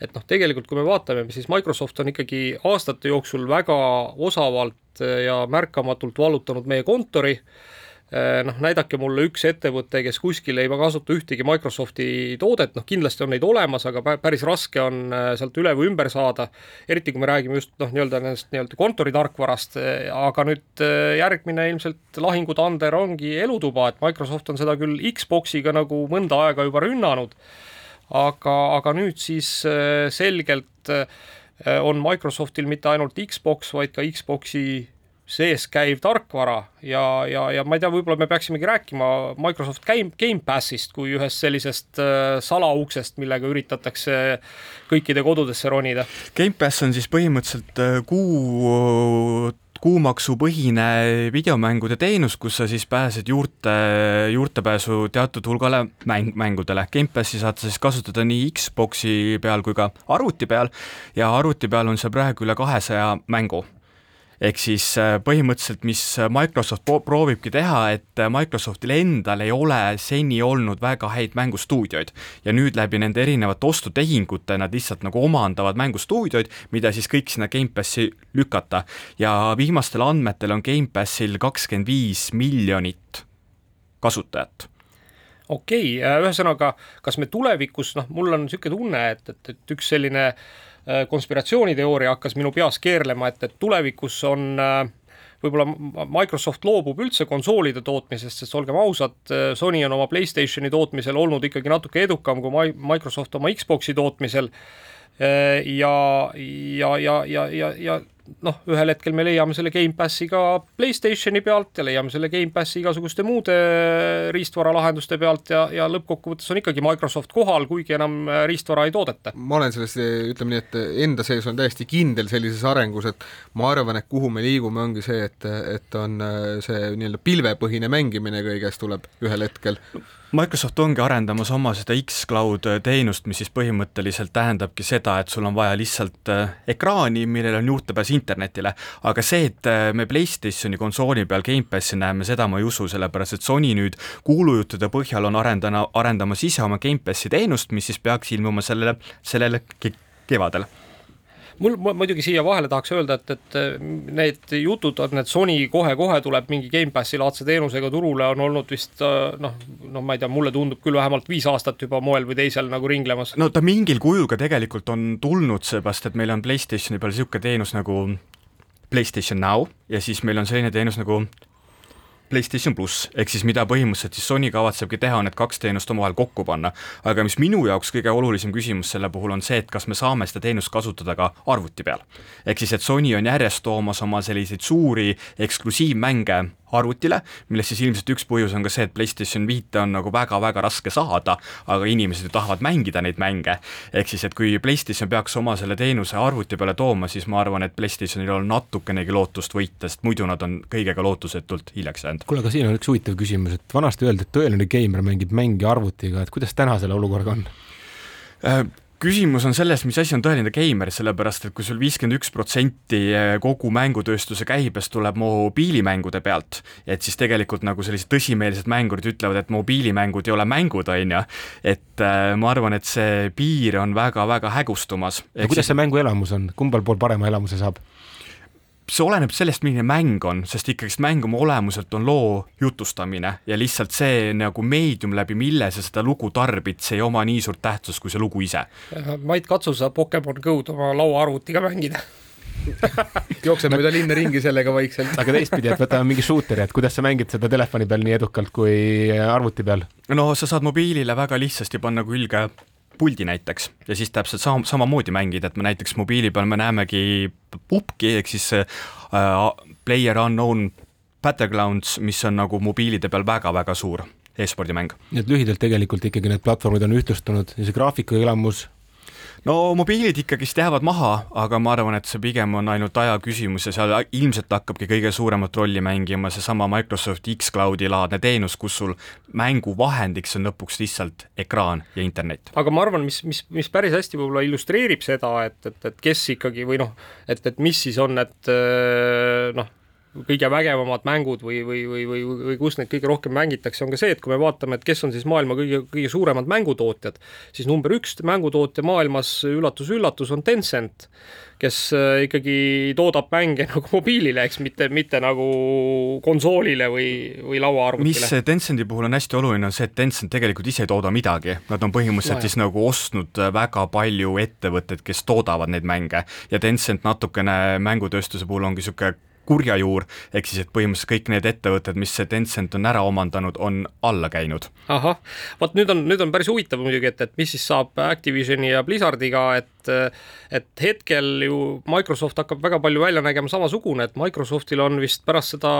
et noh, tegelikult kui me vaatame, siis Microsoft on ikkagi aastate jooksul väga osavalt ja märkamatult vallutanud meie kontori äh, Äh, noh, näidake mulle üks ettevõte, kes kuskil ei kasuta ühtegi Microsofti toodet, noh kindlasti on neid olemas, aga päris raske on äh, sealt üle või ümber saada, eriti kui me räägime just noh, nii-öelda nendest nii-öelda kontoritarkvarast, äh, aga nüüd järgmine ilmselt lahingutander ongi elutuba, et Microsoft on seda küll Xboxiga nagu mõnda aega juba rünnanud, aga, aga nüüd siis selgelt on Microsoftil mitte ainult Xbox, vaid ka Xboxi sees käiv tarkvara ja, ja, ja ma ei tea, võib-olla me peaksimegi rääkima Microsoft Game, Gamepassist kui ühest sellisest äh, salauksest, millega üritatakse kõikide kodudesse ronida. Gamepass on siis põhimõtteliselt äh, kuu kuumaksupõhine videomängude teenus, kus sa siis pääsed juurte, juurtepääsu teatud hulgale mäng, mängudele. Gamepassi saad sa siis kasutada nii Xboxi peal kui ka arvuti peal ja arvuti peal on seal praegu üle kahesaja mängu ehk siis äh, põhimõtteliselt, mis Microsoft proovibki teha, et äh, Microsoftil endal ei ole seni olnud väga häid mängustuudioid. Ja nüüd läbi nende erinevate ostutehingute nad lihtsalt nagu omandavad mängustuudioid, mida siis kõik sinna Gamepassi lükata. Ja viimastel andmetel on Gamepassil kakskümmend viis miljonit kasutajat. Okei okay,, äh, ühesõnaga, kas me tulevikus, noh, mul on niisugune tunne, et, et, et üks selline äh, Äh, konspiratsiooniteooria hakkas minu peas keerlema, et, et tulevikus on äh, võib-olla Microsoft loobub üldse konsoolide tootmisest, sest olgem ausad, äh, Sony on oma Playstationi tootmisel olnud ikkagi natuke edukam kui Microsoft oma Xbox'i tootmisel. ja, ja, ja, ja, ja, ja noh, ühel hetkel me leiame selle Gamepassi ka Playstationi pealt ja leiame selle Gamepassi igasuguste muude riistvaralahenduste pealt ja, ja lõppkokkuvõttes on ikkagi Microsoft kohal, kuigi enam riistvara ei toodeta. ma olen selles, ütleme nii, et enda sees on täiesti kindel sellises arengus, et ma arvan, et kuhu me liigume, ongi see, et, et on see nii-öelda pilvepõhine mängimine kõigest tuleb ühel hetkel Microsoft ongi arendamas oma seda X-Cloud teenust, mis siis põhimõtteliselt tähendabki seda, et sul on vaja lihtsalt äh, ekraani, millel on juurdepääs internetile, aga see, et äh, me PlayStationi konsooli peal Gamepassi näeme, seda ma ei usu, sellepärast et Sony nüüd kuulujuttude põhjal on arendana, arendamas ise oma Gamepassi teenust, mis siis peaks ilmuma sellele, sellele kevadel mul muidugi siia vahele tahaks öelda, et, et need jutud on, et Sony kohe-kohe tuleb mingi Gamepassi laadse teenusega turule, on olnud vist noh, noh, ma ei tea, mulle tundub küll vähemalt viis aastat juba moel või teisel nagu ringlemas. no ta mingil kujul ka tegelikult on tulnud, seepärast et meil on Playstationi peal niisugune teenus nagu PlayStation Now ja siis meil on selline teenus nagu PlayStation pluss, ehk siis mida põhimõtteliselt siis Sony kavatsebki teha, on need kaks teenust omavahel kokku panna. aga mis minu jaoks kõige olulisem küsimus selle puhul on see, et kas me saame seda teenust kasutada ka arvuti peal. ehk siis, et Sony on järjest toomas oma selliseid suuri eksklusiivmänge arvutile, millest siis ilmselt üks põhjus on ka see, et PlayStation viite on nagu väga-väga raske saada, aga inimesed ju tahavad mängida neid mänge. ehk siis, et kui PlayStation peaks oma selle teenuse arvuti peale tooma, siis ma arvan, et PlayStationil on natukenegi lootust võita, sest muidu nad on kõigega lootusetult hiljaks jäänud. kuule, aga siin on üks huvitav küsimus, et vanasti öeldi, et tõeline geimer mängib mänge arvutiga, et kuidas täna selle olukorraga on? Äh, küsimus on selles, mis asi on tõeline geimer, sellepärast et kui sul viiskümmend üks protsenti eh, kogu mängutööstuse käibest tuleb mobiilimängude pealt, et siis tegelikult nagu sellised tõsimeelsed mängurid ütlevad, et mobiilimängud ei ole mängud, on ju, et äh, ma arvan, et see piir on väga-väga hägustumas. kuidas see mänguelamus on, kumbal pool parema elamuse saab? See oleneb sellest, milline mäng on, sest ikkagist mäng oma olemuselt on loo jutustamine ja lihtsalt see nagu meedium, läbi mille sa seda lugu tarbid, see ei oma nii suurt tähtsust kui see lugu ise. Mait, katsu sa Pokemon Go'd oma lauaarvutiga mängida [laughs] jookseb mööda linna ringi sellega vaikselt. aga teistpidi, et võtame mingi shooter'i, et kuidas sa mängid seda telefoni peal nii edukalt kui arvuti peal? no sa saad mobiilile väga lihtsasti panna külge puldi näiteks ja siis täpselt sama, samamoodi mängida, et me näiteks mobiili peal me näemegi pubki ehk siis äh, Player Unknown Battlegrounds, mis on nagu mobiilide peal väga-väga suur e-spordimäng. nii et lühidalt tegelikult ikkagi need platvormid on ühtlustunud ja see graafiku elamus no mobiilid ikkagist jäävad maha, aga ma arvan, et see pigem on ainult aja küsimus ja seal ilmselt hakkabki kõige suuremat rolli mängima seesama Microsoft X-Cloudi laadne teenus, kus sul mänguvahendiks on lõpuks lihtsalt ekraan ja internet. aga ma arvan, mis, mis, mis päris hästi võib-olla illustreerib seda, et, et, et kes ikkagi või noh, et, et mis siis on need noh, kõige vägevamad mängud või, või, või, või, või kus neid kõige rohkem mängitakse, on ka see, et kui me vaatame, et kes on siis maailma kõige, kõige suuremad mängutootjad, siis number üks mängutootja maailmas üllatus-üllatus on Tencent, kes äh, ikkagi toodab mänge [laughs] nagu mobiilile, eks mitte, mitte nagu konsoolile või, või lauaarvutile. mis Tencenti puhul on hästi oluline, on see, et Tencent tegelikult ise ei tooda midagi, nad on põhimõtteliselt no, siis nagu ostnud äh, väga palju ettevõtteid, kes toodavad neid mänge. Ja Tencent natukene mängutööstuse puhul ongi niisugune kurja juur, ehk siis et põhimõtteliselt kõik need ettevõtted, mis see Tencent on ära omandanud, on alla käinud. ahah, vot nüüd on, nüüd on päris huvitav muidugi, et, et mis siis saab Activisioni ja Blizzardiga, et et hetkel ju Microsoft hakkab väga palju välja nägema samasugune, et Microsoftil on vist pärast seda,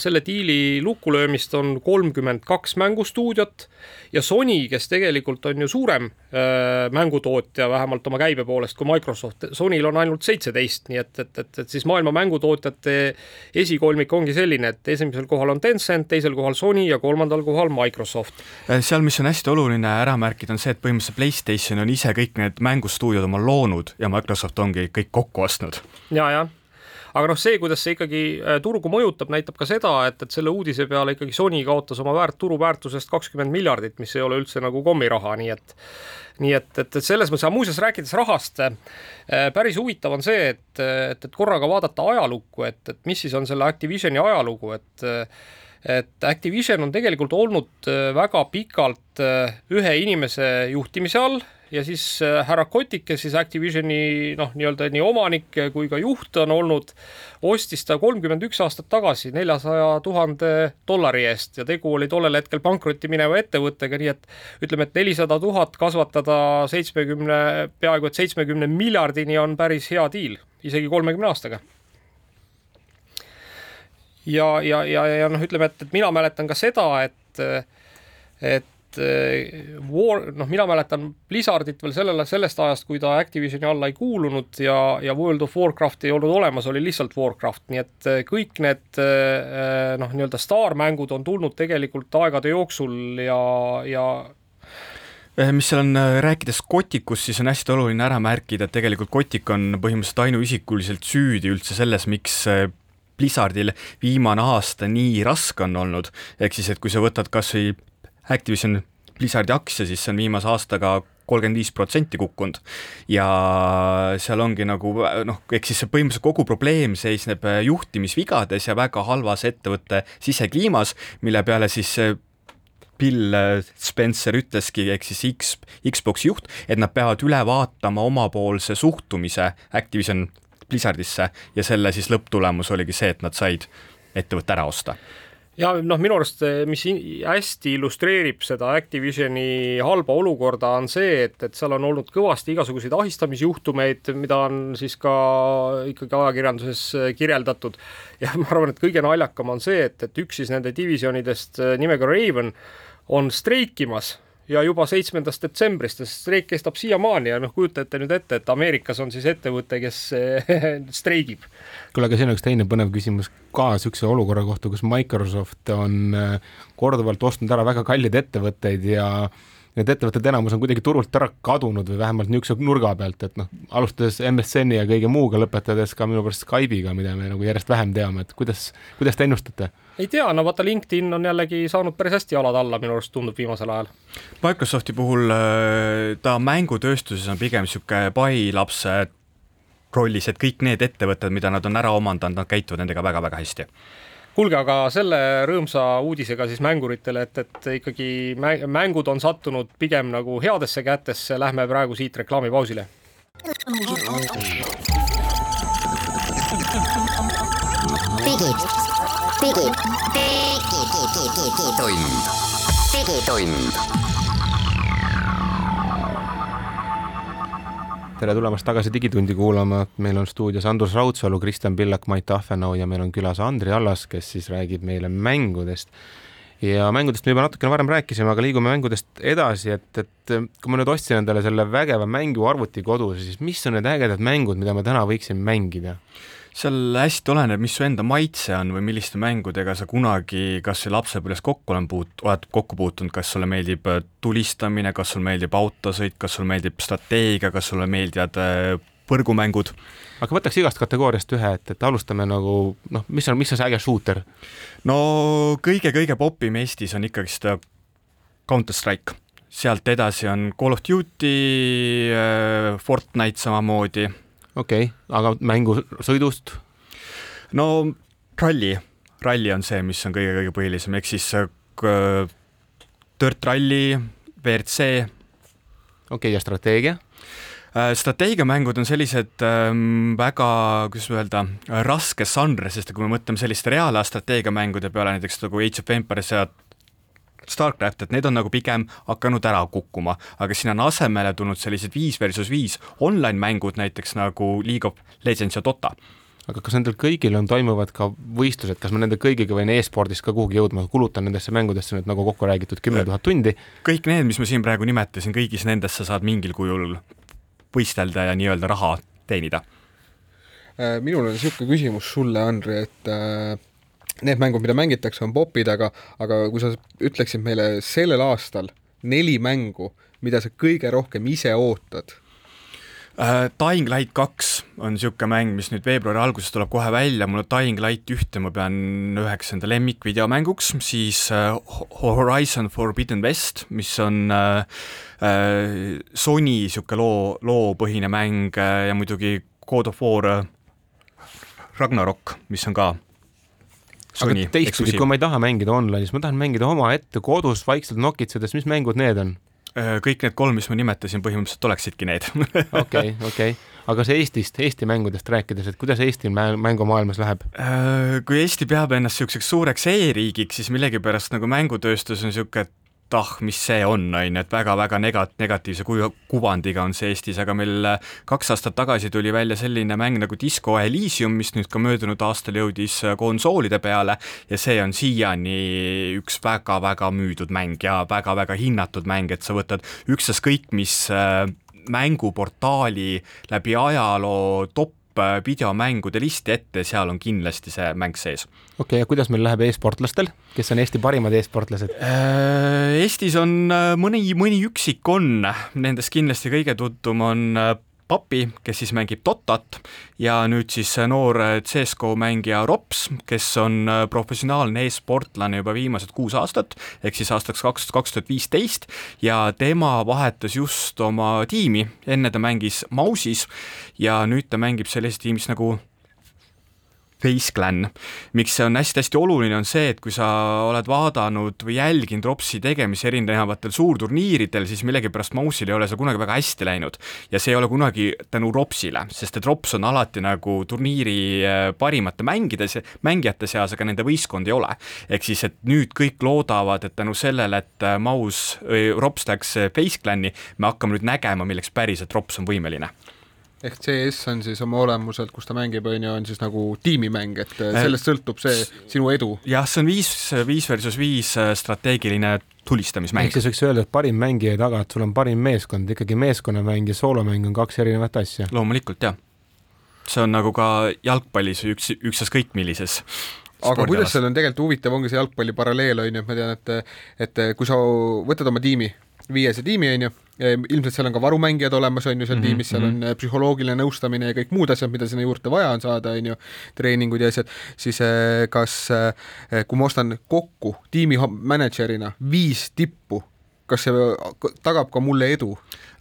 selle diili lukkulöömist on kolmkümmend kaks mängustuudiot ja Sony, kes tegelikult on ju suurem äh, mängutootja, vähemalt oma käibe poolest kui Microsoft, Sonyl on ainult seitseteist, nii et, et, et, et siis maailma mängutootjad ettevõtete esikolmik ongi selline, et esimesel kohal on Tencent, teisel kohal Sony ja kolmandal kohal Microsoft. Äh, seal, mis on hästi oluline ära märkida, on see, et põhimõtteliselt PlayStation on ise kõik need mängustuudiod oma loonud ja Microsoft ongi kõik kokku ostnud. ja, jah aga noh, see, kuidas see ikkagi äh, turgu mõjutab, näitab ka seda, et, et selle uudise peale ikkagi Sony kaotas oma väärt, turuväärtusest kakskümmend miljardit, mis ei ole üldse nagu kommiraha, nii et nii et, et, et selles mõttes, aga muuseas rääkides rahast, äh, päris huvitav on see, et, et, et korraga vaadata ajalukku, et, et mis siis on selle Activisioni ajalugu, et et Activision on tegelikult olnud äh, väga pikalt ühe inimese juhtimise all ja siis äh, härra Kotik, kes siis Activisioni noh, nii-öelda nii omanik kui ka juht on olnud, ostis ta kolmkümmend üks aastat tagasi neljasaja tuhande dollari eest. Ja tegu oli tollel hetkel pankrotti mineva ettevõttega, nii et ütleme, et nelisada tuhat kasvatada seitsmekümne, peaaegu et seitsmekümne miljardini on päris hea diil, isegi kolmekümne aastaga. Ja, ja, ja, ja noh, ütleme, et, et mina mäletan ka seda, et, et Eh, War, noh, mina mäletan Blizzardit veel sellele, sellest ajast, kui ta Activisioni alla ei kuulunud ja, ja World of Warcraft ei olnud olemas, oli lihtsalt Warcraft, nii et eh, kõik need eh, noh, nii-öelda staarmängud on tulnud tegelikult aegade jooksul ja, ja mis seal on, rääkides Kotikust, siis on hästi oluline ära märkida, et tegelikult Kotik on põhimõtteliselt ainuisikuliselt süüdi üldse selles, miks Blizzardil viimane aasta nii raske on olnud, ehk siis, et kui sa võtad kas või Activision Blizzardi aktsia, siis see on viimase aastaga kolmkümmend viis protsenti kukkunud. ja seal ongi nagu noh, ehk siis see põhimõtteliselt kogu probleem seisneb juhtimisvigades ja väga halvas ettevõtte sisekliimas, mille peale siis Bill Spencer ütleski, ehk siis X, Xbox'i juht, et nad peavad üle vaatama omapoolse suhtumise Activision Blizzardisse ja selle siis lõpptulemus oligi see, et nad said ettevõtte ära osta ja noh, minu arust, mis hästi illustreerib seda Activisioni halba olukorda, on see, et, et seal on olnud kõvasti igasuguseid ahistamisjuhtumeid, mida on siis ka ikkagi ajakirjanduses kirjeldatud. ja [laughs] ma arvan, et kõige naljakam on see, et, et üks siis nende divisjonidest nimega Raven on streikimas ja juba seitsmendast detsembrist see streik kestab siiamaani ja noh, kujutate nüüd ette, et Ameerikas on siis ettevõte, kes [laughs] streigib. kuule, aga siin on üks teine põnev küsimus ka niisuguse olukorra kohta, kus Microsoft on äh, korduvalt ostnud ära väga kalleid ettevõtteid ja need ettevõtted enamus on kuidagi turult ära kadunud või vähemalt niisuguse nurga pealt, et noh, alustades MSN-i ja kõige muuga, lõpetades ka minu pärast Skype'iga, mida me nagu järjest vähem teame, et kuidas, kuidas te ennustate? ei tea, no vaata, LinkedIn on jällegi saanud päris hästi jalad alla, minu arust tundub viimasel ajal. Microsofti puhul äh, ta mängutööstuses on pigem niisugune pailapse rollis, et kõik need ettevõtted, mida nad on ära omandanud, nad käituvad nendega väga-väga hästi kuulge, aga selle rõõmsa uudisega siis mänguritele, et, et ikkagi mängud on sattunud pigem nagu headesse kätesse, lähme praegu siit reklaamipausile. digid digi, digi, digi, digitund, digitund. Tere tulemast tagasi Digitundi kuulama, meil on stuudios Andrus Raudsalu, Kristjan Pillak, Mait Ahvenau ja meil on külas Andri Allas, kes siis räägib meile mängudest ja mängudest me juba natukene varem rääkisime, aga liigume mängudest edasi, et, et kui ma nüüd ostsin endale selle vägeva mänguarvuti kodus, siis mis on need ägedad mängud, mida ma täna võiksin mängida? Seal hästi oleneb, mis su enda maitse on või milliste mängudega sa kunagi kas või lapsepõlves kokku olen puut-, oled kokku puutunud, kas sulle meeldib äh, tulistamine, kas sulle meeldib autosõit, kas sulle meeldib strateegia, kas sulle meeldivad äh, põrgumängud? aga võtaks igast kategooriast ühe, et, et alustame nagu noh, mis on, mis on see äge shooter? no kõige-kõige popim Eestis on ikkagist Counter Strike, sealt edasi on Call of Duty, äh, Fortnite samamoodi okei okay,, aga mängusõidust? no ralli, ralli on see, mis on kõige-kõige põhilisem, ehk siis äh, Dirt Rally, WRC. okei okay,, ja strateegia? Äh, strateegiamängud on sellised ähm, väga, kuidas öelda, raske žanr, sest kui me mõtleme selliste reaalaja strateegiamängude peale, näiteks nagu Age of Empires ja Starcraft, et need on nagu pigem hakanud ära kukkuma, aga siin on asemele tulnud sellised viis versus viis online mängud, näiteks nagu League of Legends ja Dota aga kas nendel kõigil on, toimuvad ka võistlused, kas ma nende kõigiga võin e-spordis ka kuhugi jõudma, kulutan nendesse mängudesse nüüd nagu kokku räägitud kümme tuhat tundi? kõik need, mis ma siin praegu nimetasin, kõigis nendes sa saad mingil kujul võistelda ja nii-öelda raha teenida. Äh, minul on niisugune küsimus sulle, Andri, et äh, need mängud, mida mängitakse, on popid, aga, aga kui sa ütleksid meile sellel aastal neli mängu, mida sa kõige rohkem ise ootad uh,? Dying Light kaks on niisugune mäng, mis nüüd veebruari alguses tuleb kohe välja, mul on Dying Light ühte, ma pean üheks enda lemmikvideomänguks, siis uh, Horizon Forbidden West, mis on uh, uh, Sony niisugune loo, loopõhine mäng uh, ja muidugi God of War uh, Ragnarok, mis on ka aga teistpidi, kui ma ei taha mängida online'is, ma tahan mängida omaette kodus vaikselt nokitsedes, mis mängud need on? Äh, kõik need kolm, mis ma nimetasin, põhimõtteliselt oleksidki need. [laughs] okei, okei, aga see Eestist, Eesti mängudest rääkides, et kuidas Eestil mängumaailmas läheb? Äh, kui Eesti peab ennast niisuguseks suureks e-riigiks, siis millegipärast nagu mängutööstus on niisugune, et ah, mis see on, on ju, et väga-väga nega-, negatiivse kuju, kuvandiga on see Eestis, aga meil äh, kaks aastat tagasi tuli välja selline mäng nagu Disco Elysium, mis nüüd ka möödunud aastal jõudis äh, konsoolide peale ja see on siiani üks väga-väga müüdud mäng ja väga-väga hinnatud mäng, et sa võtad ükstaskõik mis äh, mänguportaali läbi ajaloo top videomängude listi ette, seal on kindlasti see mäng sees. okei okay,, ja kuidas meil läheb e-sportlastel, kes on Eesti parimad e-sportlased? Äh, Eestis on äh, mõni, mõni üksik on, nendest kindlasti kõige tuntum on Papi, kes siis mängib Totat ja nüüd siis noor CSGO mängija Rops, kes on professionaalne e-sportlane juba viimased kuus aastat, ehk siis aastaks kaks, kaks tuhat viisteist ja tema vahetas just oma tiimi, enne ta mängis Mausis ja nüüd ta mängib sellises tiimis nagu Face Clan. miks see on hästi-hästi oluline, on see, et kui sa oled vaadanud või jälginud Ropsi tegemisi erinevatel suurturniiridel, siis millegipärast Mousil ei ole see kunagi väga hästi läinud. ja see ei ole kunagi tänu Ropsile, sest et Rops on alati nagu turniiri äh, parimate mängide, mängijate seas, aga nende võistkond ei ole. ehk siis, et nüüd kõik loodavad, et tänu sellele, et äh, Maus Rops läks äh, Face Clani, me hakkame nüüd nägema, milleks päriselt Rops on võimeline ehk CS on siis oma olemuselt, kus ta mängib, on ju, on siis nagu tiimimäng, et äh, sellest sõltub see sinu edu? jah, see on viis, viis versus viis äh, strateegiline tulistamismäng. ehk siis võiks öelda, et parim mängija ei taga, et sul on parim meeskond, ikkagi meeskonnamäng ja soolomäng on kaks erinevat asja. loomulikult, jah. see on nagu ka jalgpallis üks, ükstaskõik millises aga kuidas seal on tegelikult huvitav, ongi see jalgpalli paralleel, on ju, et ma tean, et et kui sa võtad oma tiimi, viiese tiimi, on ju, ilmselt seal on ka varumängijad olemas, on ju, seal mm -hmm, tiimis, seal on mm -hmm. psühholoogiline nõustamine ja kõik muud asjad, mida sinna juurde vaja on saada, on ju, treeningud ja asjad, siis äh, kas, äh, kui ma ostan kokku tiimi mänedžerina viis tippu, kas see tagab ka mulle edu?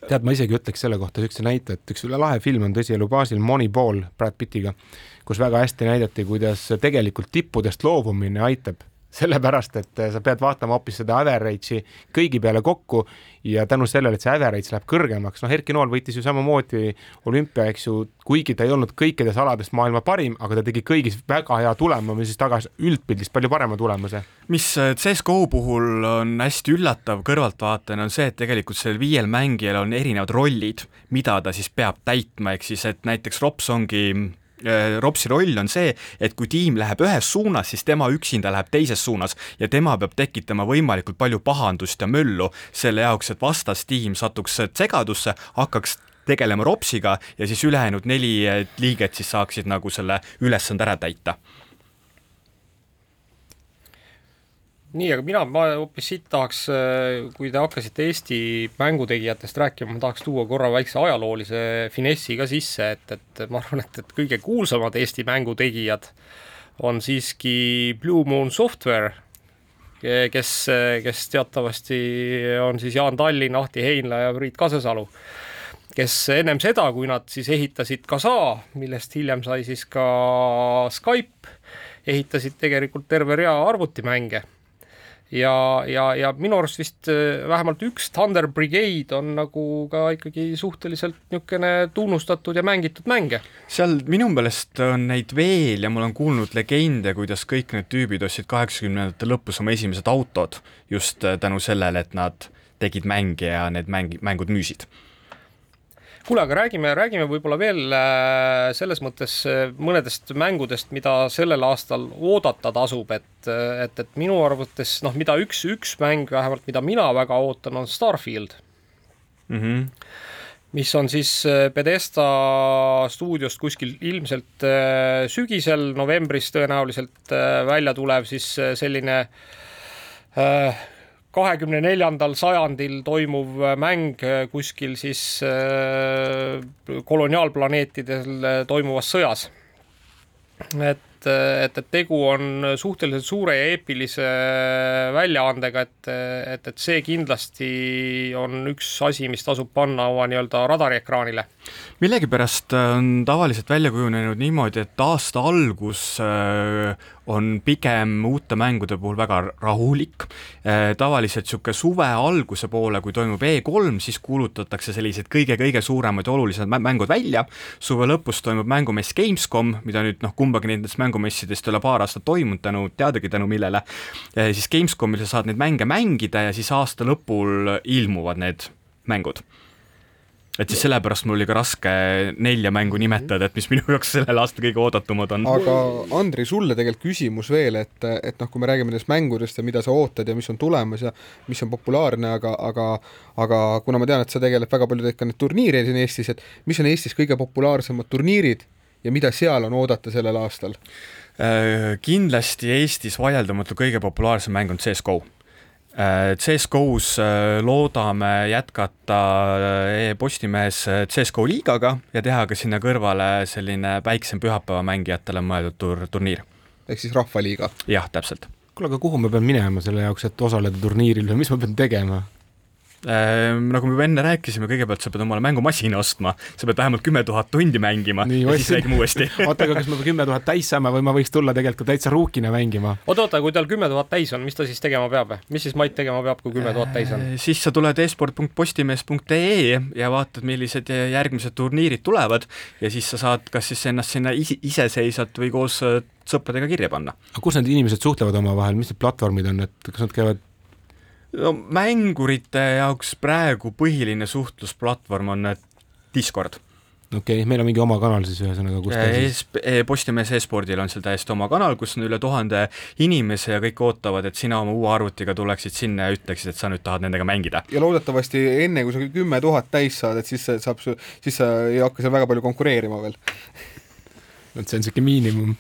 tead, ma isegi ütleks selle kohta niisuguse näite, et üks lahe film on tõsielu baasil Moneyball Brad Pittiga, kus väga hästi näidati, kuidas tegelikult tippudest loobumine aitab sellepärast, et sa pead vaatama hoopis seda average'i kõigi peale kokku ja tänu sellele, et see average läheb kõrgemaks, noh, Erki Nool võitis ju samamoodi olümpia, eks ju, kuigi ta ei olnud kõikides alades maailma parim, aga ta tegi kõigis väga hea tulema, mis siis tagas üldpildist palju parema tulemuse. mis äh, CSGO puhul on hästi üllatav kõrvaltvaatajana, on see, et tegelikult sellel viiel mängijal on erinevad rollid, mida ta siis peab täitma, ehk siis et näiteks Rops ongi Ropsi roll on see, et kui tiim läheb ühes suunas, siis tema üksinda läheb teises suunas ja tema peab tekitama võimalikult palju pahandust ja möllu selle jaoks, et vastastiim satuks segadusse, hakkaks tegelema Ropsiga ja siis ülejäänud neli liiget siis saaksid nagu selle ülesande ära täita nii, aga mina, ma hoopis siit tahaks, äh, kui te hakkasite Eesti mängutegijatest rääkima, ma tahaks tuua korra väikse ajaloolise finessi ka sisse, et, et ma arvan, et, et kõige kuulsamad Eesti mängutegijad on siiski Blue Moon Software, kes, kes teatavasti on siis Jaan Tallinn, Ahti Heinla ja Priit Kasesalu, kes ennem seda, kui nad siis ehitasid Kasa, millest hiljem sai siis ka Skype, ehitasid tegelikult terve rea arvutimänge ja, ja, ja minu arust vist äh, vähemalt üks Thunder Brigade on nagu ka ikkagi suhteliselt niisugune tunnustatud ja mängitud mänge. seal minu meelest on neid veel ja ma olen kuulnud legende, kuidas kõik need tüübid ostsid kaheksakümnendate lõpus oma esimesed autod just äh, tänu sellele, et nad tegid mänge ja need mäng, mängud müüsid kuule, aga räägime, räägime võib-olla veel äh, selles mõttes äh, mõnedest mängudest, mida sellel aastal oodata tasub, et, äh, et, et minu arvates noh, mida üks, üks mäng vähemalt, mida mina väga ootan, on Starfield mm. -hmm mis on siis Pedesta stuudiost kuskil ilmselt sügisel, novembris tõenäoliselt välja tulev siis selline äh, kahekümne neljandal sajandil toimuv mäng kuskil siis äh, koloniaalplaneetidel toimuvas sõjas. et et, et tegu on suhteliselt suure ja eepilise väljaandega, et, et, et see kindlasti on üks asi, mis tasub panna oma nii-öelda radariekraanile. Millegipärast on tavaliselt välja kujunenud niimoodi, et aasta algus äh, on pigem uute mängude puhul väga rahulik. Äh, tavaliselt niisugune suve alguse poole, kui toimub E3, siis kuulutatakse sellised kõige-kõige suuremad ja olulisemad mängud välja. suve lõpus toimub mängumess Gamescom, mida nüüd noh, kumbagi nendest mängumessidest ei ole paar aastat toimunud tänu, teadagi tänu millele. Äh, siis Gamescomil sa saad neid mänge mängida ja siis aasta lõpul ilmuvad need mängud et siis sellepärast mul oli ka raske nelja mängu nimetada, et mis minu jaoks sellel aastal kõige oodatumad on. aga Andri, sulle tegelikult küsimus veel, et, et noh, kui me räägime nendest mängudest ja mida sa ootad ja mis on tulemas ja mis on populaarne, aga, aga aga kuna ma tean, et sa tegeled väga palju ka neid turniire siin Eestis, et mis on Eestis kõige populaarsemad turniirid ja mida seal on oodata sellel aastal? Äh, kindlasti Eestis vaieldamatult kõige populaarsem mäng on CS GO CS-GO-s loodame jätkata e-Postimehes CS-GO liigaga ja teha ka sinna kõrvale selline väiksem pühapäeva mängijatele mõeldud tur-, turniir. ehk siis Rahvaliiga? jah, täpselt. kuule, aga kuhu ma pean minema selle jaoks, et osaleda turniiril või mis ma pean tegema? Ehm, nagu me juba enne rääkisime, kõigepealt sa pead omale mängumasina ostma, sa pead vähemalt kümme tuhat tundi mängima Nii, ja siis räägime uuesti [laughs] oota, aga kas ma pean kümme tuhat täis saama või ma võiks tulla tegelikult ka täitsa ruukina mängima? oota-oota, kui tal kümme tuhat täis on, mis ta siis tegema peab? mis siis Mait tegema peab, kui kümme tuhat täis on? Ehm, siis sa tuled esport.postimees.ee ja vaatad, millised järgmised turniirid tulevad ja siis sa saad kas siis ennast sinna iseseisvalt või koos äh, sõpradega kirja panna. aga kus need inimesed suhtlevad omavahel, mis need platvormid on, et kas nad käivad no mängurite jaoks praegu põhiline suhtlusplatvorm on Discord okei okay,, meil on mingi oma kanal siis ühesõnaga, kus ta siis e Postimees e-spordil on seal täiesti oma kanal, kus on üle tuhande inimese ja kõik ootavad, et sina oma uue arvutiga tuleksid sinna ja ütleksid, et sa nüüd tahad nendega mängida. ja loodetavasti enne, kui sa kümme tuhat täis saad, et siis saab, siis sa ei hakka seal väga palju konkureerima veel. vot see on niisugune miinimum.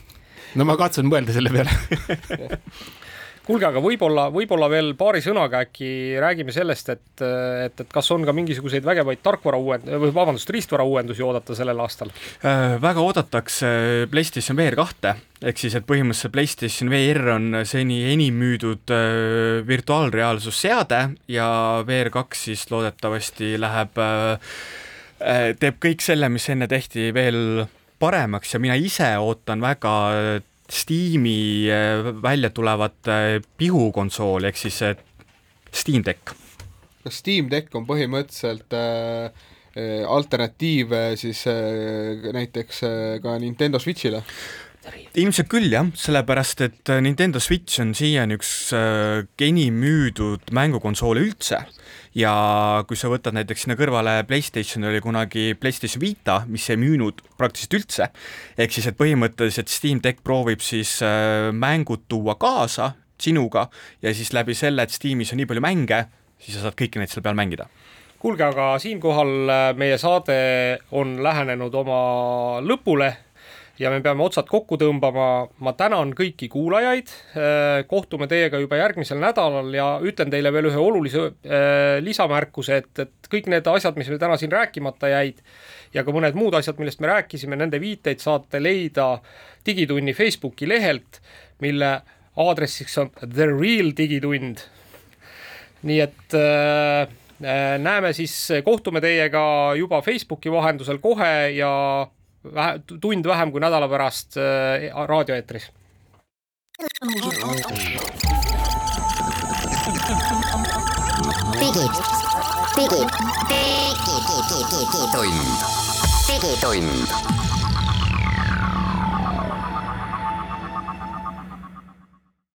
no ma katsun mõelda selle peale [laughs] kuulge, aga võib-olla, võib-olla veel paari sõnaga äkki räägime sellest, et, et, et kas on ka mingisuguseid vägevaid tarkvara uuend-, või vabandust, riistvara uuendusi oodata sellel aastal äh,? väga oodatakse PlayStation VR kahte, ehk siis, et põhimõtteliselt PlayStation VR on seni enim müüdud äh, virtuaalreaalsusseade ja VR kaks siis loodetavasti läheb äh,, äh teeb kõik selle, mis enne tehti, veel paremaks ja mina ise ootan väga Steam'i äh, välja tulevat äh, pihukonsooli ehk siis äh, Steam Deck. kas Steam Deck on põhimõtteliselt äh, alternatiiv siis äh, näiteks äh, ka Nintendo Switch'ile? Ilmselt küll jah, sellepärast et Nintendo Switch on siiani üks enim müüdud mängukonsoole üldse. Ja kui sa võtad näiteks sinna kõrvale Playstation oli kunagi Playstation Vita, mis ei müünud praktiliselt üldse, ehk siis, et põhimõtteliselt Steam Deck proovib siis äh, mängud tuua kaasa sinuga ja siis läbi selle, et Steamis on nii palju mänge, siis sa saad kõiki neid seal peal mängida. Kuulge, aga siinkohal äh, meie saade on lähenenud oma lõpule ja me peame otsad kokku tõmbama. ma tänan kõiki kuulajaid. Äh, kohtume teiega juba järgmisel nädalal ja ütlen teile veel ühe olulise äh, lisamärkuse, et, et kõik need asjad, mis meil täna siin rääkimata jäid ja ka mõned muud asjad, millest me rääkisime, nende viiteid saate leida Digitunni Facebooki lehelt, mille aadressiks on The Real Digitund. nii et äh, näeme siis, kohtume teiega juba Facebooki vahendusel kohe ja vähe, tund vähem kui nädala pärast äh, raadioeetris. digi, digi, digi, digi, digitund, digitund